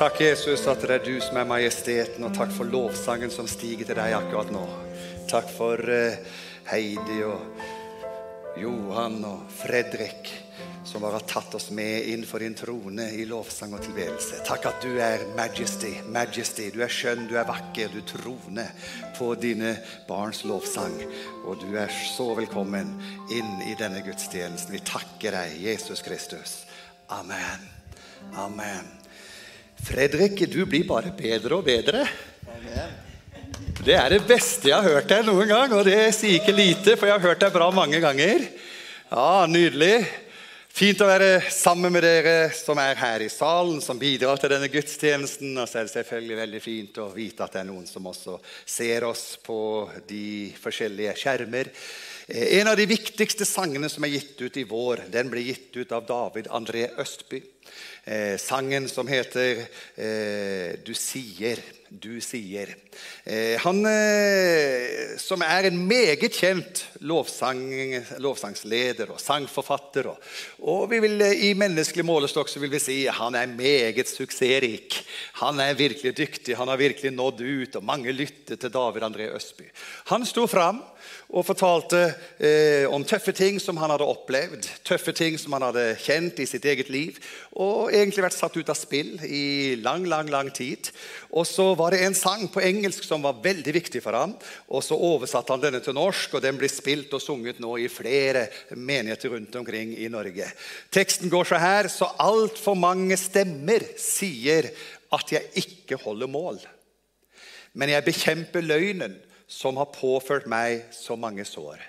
Takk, Jesus, at det er du som er majesteten, og takk for lovsangen som stiger til deg akkurat nå. Takk for eh, Heidi og Johan og Fredrik, som har tatt oss med inn for din trone i lovsang og tilbedelse. Takk at du er majesty, majesty. Du er skjønn, du er vakker, du troner på dine barns lovsang. Og du er så velkommen inn i denne gudstjenesten. Vi takker deg, Jesus Kristus. Amen. Amen. Fredrik, du blir bare bedre og bedre. Det er det beste jeg har hørt deg noen gang, og det sier ikke lite, for jeg har hørt deg bra mange ganger. Ja, Nydelig. Fint å være sammen med dere som er her i salen, som bidrar til denne gudstjenesten. Og så er det selvfølgelig veldig fint å vite at det er noen som også ser oss på de forskjellige skjermer. Eh, en av de viktigste sangene som er gitt ut i vår, den ble gitt ut av David André Østby. Eh, sangen som heter eh, 'Du sier'. Du sier. Eh, han eh, som er en meget kjent lovsang, lovsangsleder og sangforfatter. Og, og vi vil, eh, I menneskelig målestokk vil vi si han er meget suksessrik. Han er virkelig dyktig, han har virkelig nådd ut, og mange lytter til David André Østby. Han sto fram og fortalte eh, om tøffe ting som han hadde opplevd, tøffe ting som han hadde kjent i sitt eget liv, og egentlig vært satt ut av spill i lang, lang, lang tid. Og så var det en sang på engelsk som var veldig viktig for ham, og så oversatte han denne til norsk, og den blir spilt og sunget nå i flere menigheter rundt omkring i Norge. Teksten går så her, så altfor mange stemmer sier at jeg ikke holder mål. Men jeg bekjemper løgnen som har påført meg så mange sår.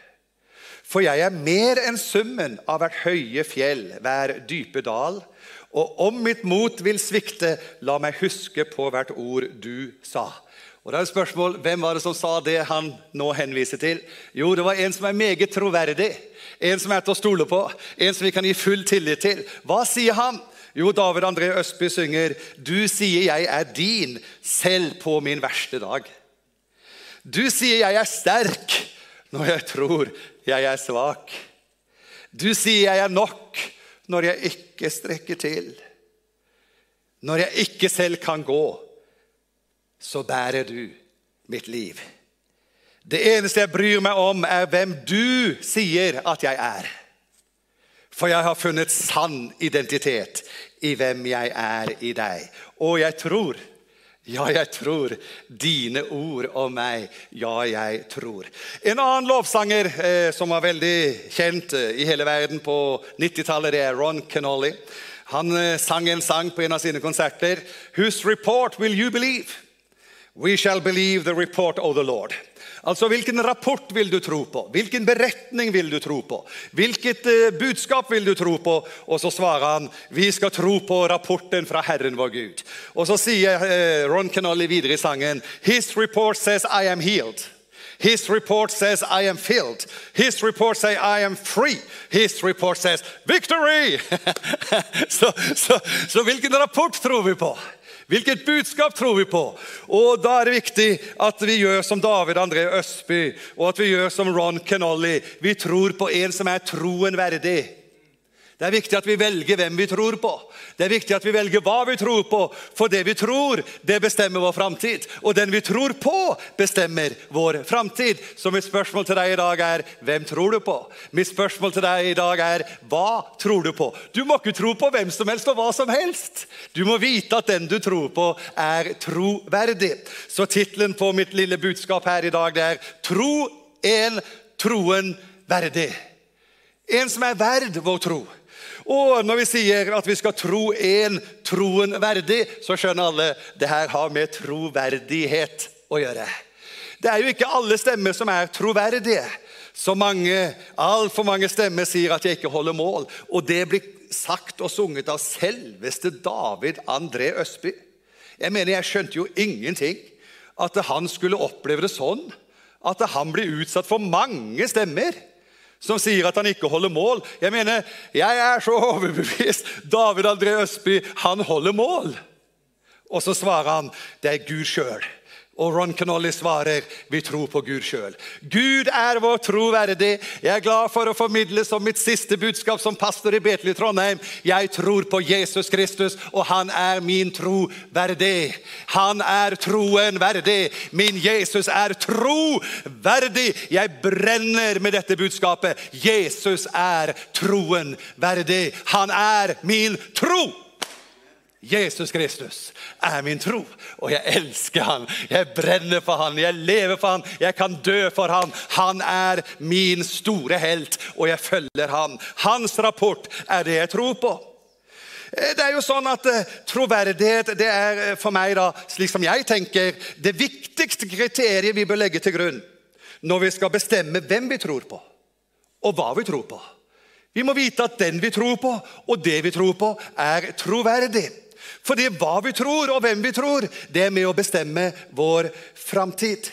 For jeg er mer enn summen av hvert høye fjell, hver dype dal. Og om mitt mot vil svikte, la meg huske på hvert ord du sa. Og da er det spørsmål, Hvem var det som sa det han nå henviser til? Jo, det var en som er meget troverdig. En som er til å stole på. En som vi kan gi full tillit til. Hva sier han? Jo, David André Østby synger Du sier jeg er din, selv på min verste dag. Du sier 'jeg er sterk' når jeg tror jeg er svak. Du sier 'jeg er nok' når jeg ikke strekker til. Når jeg ikke selv kan gå, så bærer du mitt liv. Det eneste jeg bryr meg om, er hvem du sier at jeg er. For jeg har funnet sann identitet i hvem jeg er i deg. Og jeg tror ja, jeg tror. Dine ord om meg. Ja, jeg tror. En annen lovsanger eh, som var veldig kjent eh, i hele verden på 90-tallet, det er Ron Kennolly. Han eh, sang en sang på en av sine konserter. Whose report will you believe? We shall believe the report of the Lord. Altså, Hvilken rapport vil du tro på? Hvilken beretning vil du tro på? Hvilket uh, budskap vil du tro på? Og så svarer han vi skal tro på rapporten fra Herren vår Gud. Og så sier uh, Ron Canolli videre i sangen His report says I am healed. His report says, I am filled. His report says, I am free. His report says, victory! så, så, så hvilken rapport tror vi på? Hvilket budskap tror vi på? Og Da er det viktig at vi gjør som David André Østby og at vi gjør som Ron Kenolly. Vi tror på en som er troen verdig. Det er viktig at vi velger hvem vi tror på. Det er viktig at vi velger hva vi tror på. For det vi tror, det bestemmer vår framtid. Og den vi tror på, bestemmer vår framtid. Så mitt spørsmål til deg i dag er hvem tror du på? Mitt spørsmål til deg i dag er hva tror du på? Du må ikke tro på hvem som helst og hva som helst. Du må vite at den du tror på, er troverdig. Så tittelen på mitt lille budskap her i dag det er 'Tro en troen verdig'. En som er verd vår tro. Og når vi sier at vi skal tro en troen verdig, så skjønner alle det her har med troverdighet å gjøre. Det er jo ikke alle stemmer som er troverdige. Så mange, altfor mange stemmer sier at jeg ikke holder mål. Og det blir sagt og sunget av selveste David André Østby. Jeg mener, jeg skjønte jo ingenting. At han skulle oppleve det sånn. At han blir utsatt for mange stemmer som sier at han ikke holder mål. Jeg mener, jeg er så overbevist. David André Østby, han holder mål. Og så svarer han, det er Gud sjøl. Og Ron Canolly svarer vi tror på Gud sjøl. Gud er vår troverdig. Jeg er glad for å formidle som mitt siste budskap som pastor i Betel Trondheim. Jeg tror på Jesus Kristus, og han er min tro. Han er troen verdig. Min Jesus er troverdig. Jeg brenner med dette budskapet. Jesus er troen verdig. Han er min tro. Jesus Kristus er min tro, og jeg elsker han. Jeg brenner for han, jeg lever for han, jeg kan dø for han. Han er min store helt, og jeg følger han. Hans rapport er det jeg tror på. Eh, det er jo sånn at uh, Troverdighet det er uh, for meg, da, slik som jeg tenker, det viktigste kriteriet vi bør legge til grunn når vi skal bestemme hvem vi tror på, og hva vi tror på. Vi må vite at den vi tror på, og det vi tror på, er troverdig. Fordi hva vi tror, og hvem vi tror, det er med å bestemme vår framtid.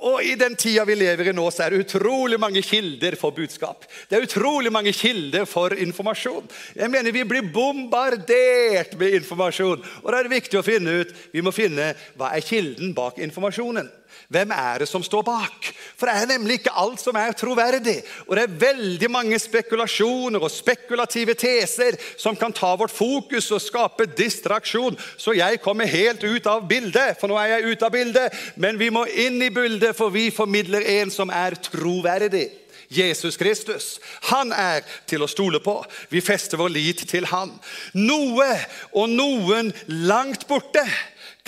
Og I den tida vi lever i nå, så er det utrolig mange kilder for budskap. Det er utrolig mange kilder for informasjon. Jeg mener Vi blir bombardert med informasjon. Og da er det viktig å finne ut vi må finne hva er kilden bak informasjonen. Hvem er det som står bak? For det er nemlig ikke alt som er troverdig. Og det er veldig mange spekulasjoner og spekulative teser som kan ta vårt fokus og skape distraksjon. Så jeg kommer helt ut av bildet, for nå er jeg ute av bildet. Men vi må inn i bildet, for vi formidler en som er troverdig. Jesus Kristus. Han er til å stole på. Vi fester vår lit til han. Noe og noen langt borte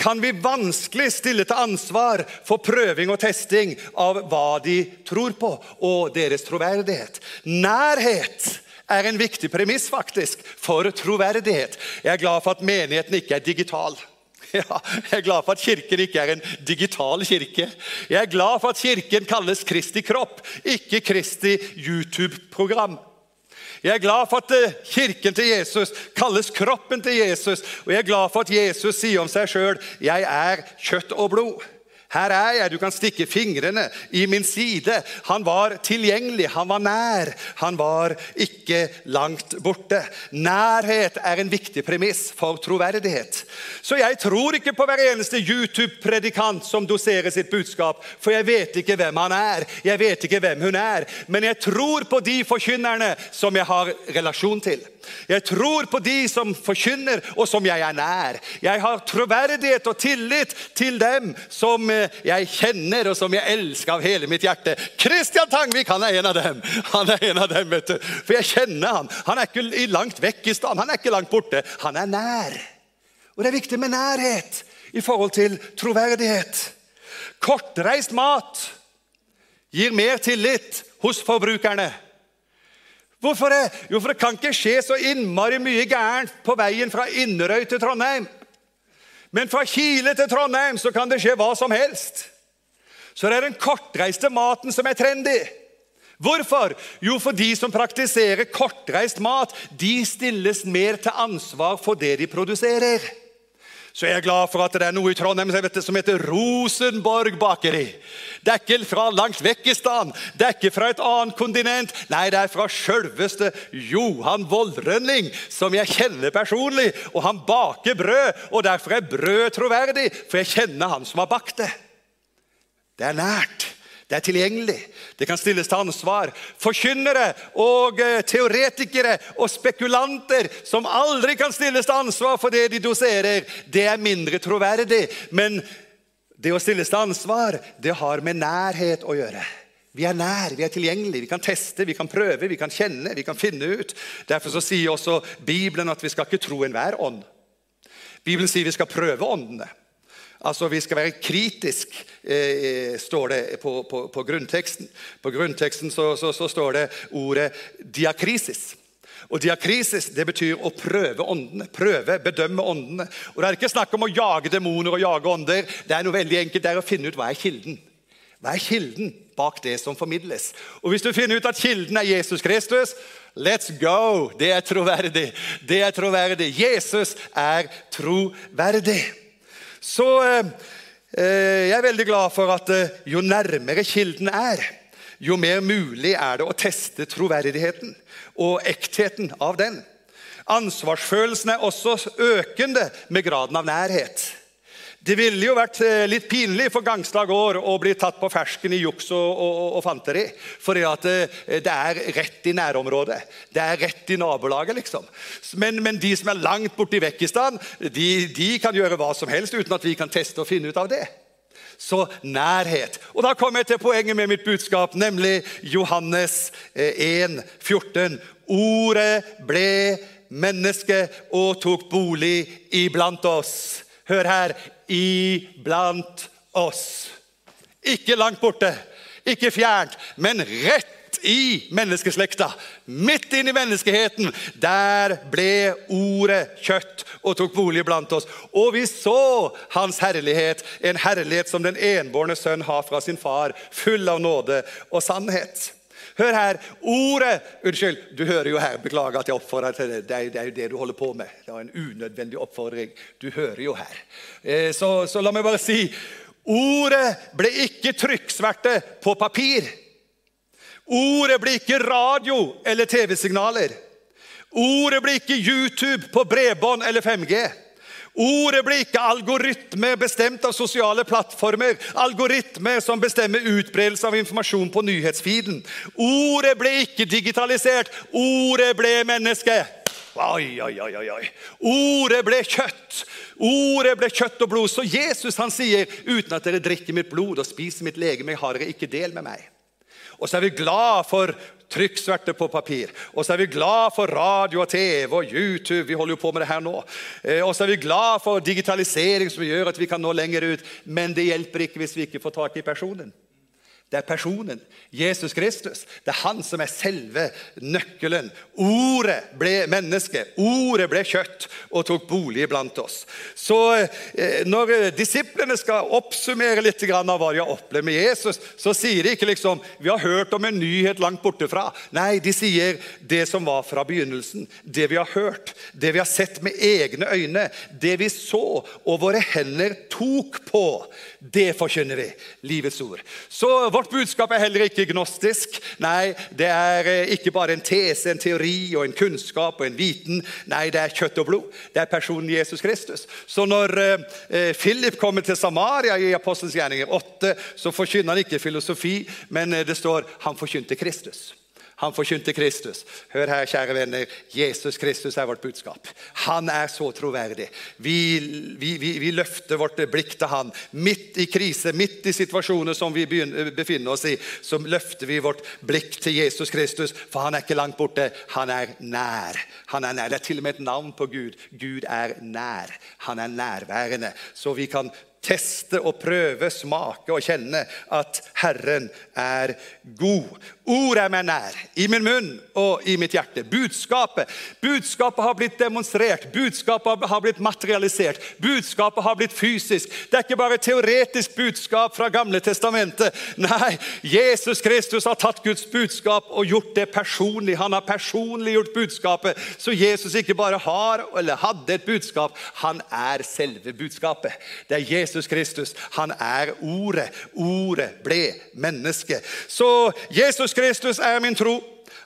kan vi vanskelig stille til ansvar for prøving og testing av hva de tror på, og deres troverdighet. Nærhet er en viktig premiss faktisk for troverdighet. Jeg er glad for at menigheten ikke er digital. Ja, jeg er glad for at Kirken ikke er en digital kirke. Jeg er glad for at Kirken kalles Kristi kropp, ikke Kristi YouTube-program. Jeg er glad for at eh, kirken til Jesus kalles kroppen til Jesus. Og jeg er glad for at Jesus sier om seg sjøl 'Jeg er kjøtt og blod'. Her er jeg, du kan stikke fingrene i min side. Han var tilgjengelig, han var nær. Han var ikke langt borte. Nærhet er en viktig premiss for troverdighet. Så jeg tror ikke på hver eneste YouTube-predikant som doserer sitt budskap, for jeg vet ikke hvem han er, jeg vet ikke hvem hun er. Men jeg tror på de forkynnerne som jeg har relasjon til. Jeg tror på de som forkynner, og som jeg er nær. Jeg har troverdighet og tillit til dem som eh, jeg kjenner, og som jeg elsker av hele mitt hjerte. Kristian Tangvik han er en av dem. Han er en av dem, vet du. For jeg kjenner han. Han er ikke langt vekk i stand, han er ikke langt borte. Han er nær. Og det er viktig med nærhet i forhold til troverdighet. Kortreist mat gir mer tillit hos forbrukerne Hvorfor det? Jo, for det kan ikke skje så innmari mye gærent på veien fra Inderøy til Trondheim. Men fra Kile til Trondheim så kan det skje hva som helst. Så det er den kortreiste maten som er trendy. Hvorfor? Jo, for de som praktiserer kortreist mat, de stilles mer til ansvar for det de produserer. Så jeg er glad for at det er noe i Trondheim som heter Rosenborg bakeri. Det er ikke fra langt vekk i stan, det er ikke fra et annet kontinent. Nei, det er fra sjølveste Johan Voldrønning, som jeg kjenner personlig. Og han baker brød, og derfor er brød troverdig, for jeg kjenner han som har bakt det. Det er nært. Det er tilgjengelig. Det kan stilles til ansvar. Forkynnere og eh, teoretikere og spekulanter som aldri kan stilles til ansvar for det de doserer, det er mindre troverdig. Men det å stilles til ansvar, det har med nærhet å gjøre. Vi er nær, vi er tilgjengelige, vi kan teste, vi kan prøve, vi kan kjenne, vi kan finne ut. Derfor sier også Bibelen at vi skal ikke tro enhver ånd. Bibelen sier vi skal prøve åndene. Altså, Vi skal være kritisk, eh, står det på, på, på, grunnteksten. På grunnteksten så, så, så, står det ordet diakrisis. Og Diakrisis det betyr å prøve åndene, prøve, bedømme åndene. Og Det er ikke snakk om å jage demoner og jage ånder. Det er noe veldig enkelt, det er å finne ut hva er kilden. Hva er kilden bak det som formidles? Og Hvis du finner ut at kilden er Jesus Kristus, let's go! Det er troverdig. Det er troverdig. Jesus er troverdig. Så eh, eh, jeg er veldig glad for at eh, jo nærmere kilden er, jo mer mulig er det å teste troverdigheten og ektheten av den. Ansvarsfølelsen er også økende med graden av nærhet. Det ville jo vært eh, litt pinlig for Gangstad gård å bli tatt på fersken i juks og, og, og fanteri. For eh, det, er rett i nærområdet. Det er rett i nabolaget, liksom. Men, men de som er langt borti Vekkistan, de, de kan gjøre hva som helst uten at vi kan teste og finne ut av det. Så nærhet. Og Da kommer jeg til poenget med mitt budskap, nemlig Johannes 1, eh, 14. Ordet ble menneske og tok bolig iblant oss. Hør her iblant oss. Ikke langt borte, ikke fjernt, men rett i menneskeslekta. Midt inn i menneskeheten. Der ble ordet kjøtt og tok bolig blant oss. Og vi så hans herlighet, en herlighet som den enbårne sønn har fra sin far, full av nåde og sannhet. Hør her. Ordet Unnskyld, du hører jo her. Beklager at jeg oppfordrer til det. Det er, det er, jo det du holder på med. Det var en unødvendig oppfordring. Du hører jo her. Eh, så, så la meg bare si Ordet ble ikke trykksverte på papir. Ordet ble ikke radio eller TV-signaler. Ordet ble ikke YouTube på bredbånd eller 5G. Ordet blir ikke algoritme bestemt av sosiale plattformer, Algoritme som bestemmer utbredelse av informasjon på nyhetsfeeden. Ordet ble ikke digitalisert, ordet ble menneske. Oi, oi, oi, oi. Ordet ble kjøtt. Ordet ble kjøtt og blod. Så Jesus han sier, uten at dere drikker mitt blod og spiser mitt legeme, har dere ikke del med meg. Og så er vi glad for trykksverte på papir. Og så er vi glad for radio og TV og YouTube. Vi holder jo på med det her nå. Eh, og så er vi glad for digitalisering som gjør at vi kan nå lenger ut. Men det hjelper ikke hvis vi ikke får tak i personen. Det er personen. Jesus Kristus. Det er han som er selve nøkkelen. Ordet ble menneske. Ordet ble kjøtt og tok bolig blant oss. Så eh, Når disiplene skal oppsummere litt av hva de har opplevd med Jesus, så sier de ikke liksom, vi har hørt om en nyhet langt borte fra. Nei, de sier det som var fra begynnelsen. Det vi har hørt, det vi har sett med egne øyne, det vi så og våre hender tok på. Det forkynner vi. Livets ord. Så vårt budskap er heller ikke gnostisk. Nei, det er eh, ikke bare en tese, en teori og en kunnskap og en viten. Nei, det er kjøtt og blod. Det er personen Jesus Kristus. Så når eh, eh Philip kommer til Samaria i Apostelens gjerninger 8, så forkynner han ikke filosofi, men det står han forkynte Kristus. Han forkynte Kristus. Hør her, kjære venner. Jesus Kristus er vårt budskap. Han er så troverdig. Vi, vi, vi, vi løfter vårt blikk til han. Midt i krise, midt i situasjoner som vi befinner oss i, så løfter vi vårt blikk til Jesus Kristus, for han er ikke langt borte. Han er nær. Han er nær. Det er til og med et navn på Gud. Gud er nær. Han er nærværende. Så vi kan teste og prøve, smake og kjenne at Herren er god. Ord er meg nær, i min munn og i mitt hjerte. Budskapet Budskapet har blitt demonstrert, budskapet har blitt materialisert, budskapet har blitt fysisk. Det er ikke bare teoretisk budskap fra Gamle testamentet. Nei, Jesus Kristus har tatt Guds budskap og gjort det personlig. Han har personliggjort budskapet. Så Jesus ikke bare har eller hadde et budskap, han er selve budskapet. Det er Jesus Kristus. Han er Ordet. Ordet ble menneske. Så Jesus Kristus er min tro.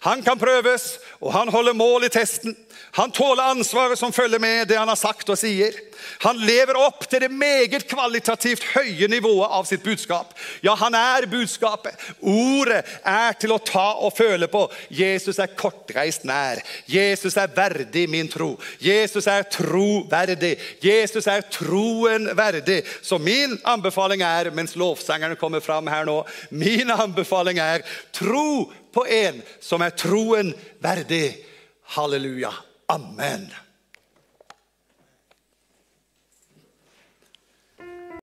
Han kan prøves, og han holder mål i testen. Han tåler ansvaret som følger med det han har sagt og sier. Han lever opp til det meget kvalitativt høye nivået av sitt budskap. Ja, han er budskapet. Ordet er til å ta og føle på. Jesus er kortreist nær. Jesus er verdig min tro. Jesus er troverdig. Jesus er troen verdig. Så min anbefaling er, mens lovsangerne kommer fram her nå, min anbefaling er tro på en som er troen verdig. Halleluja. Amen.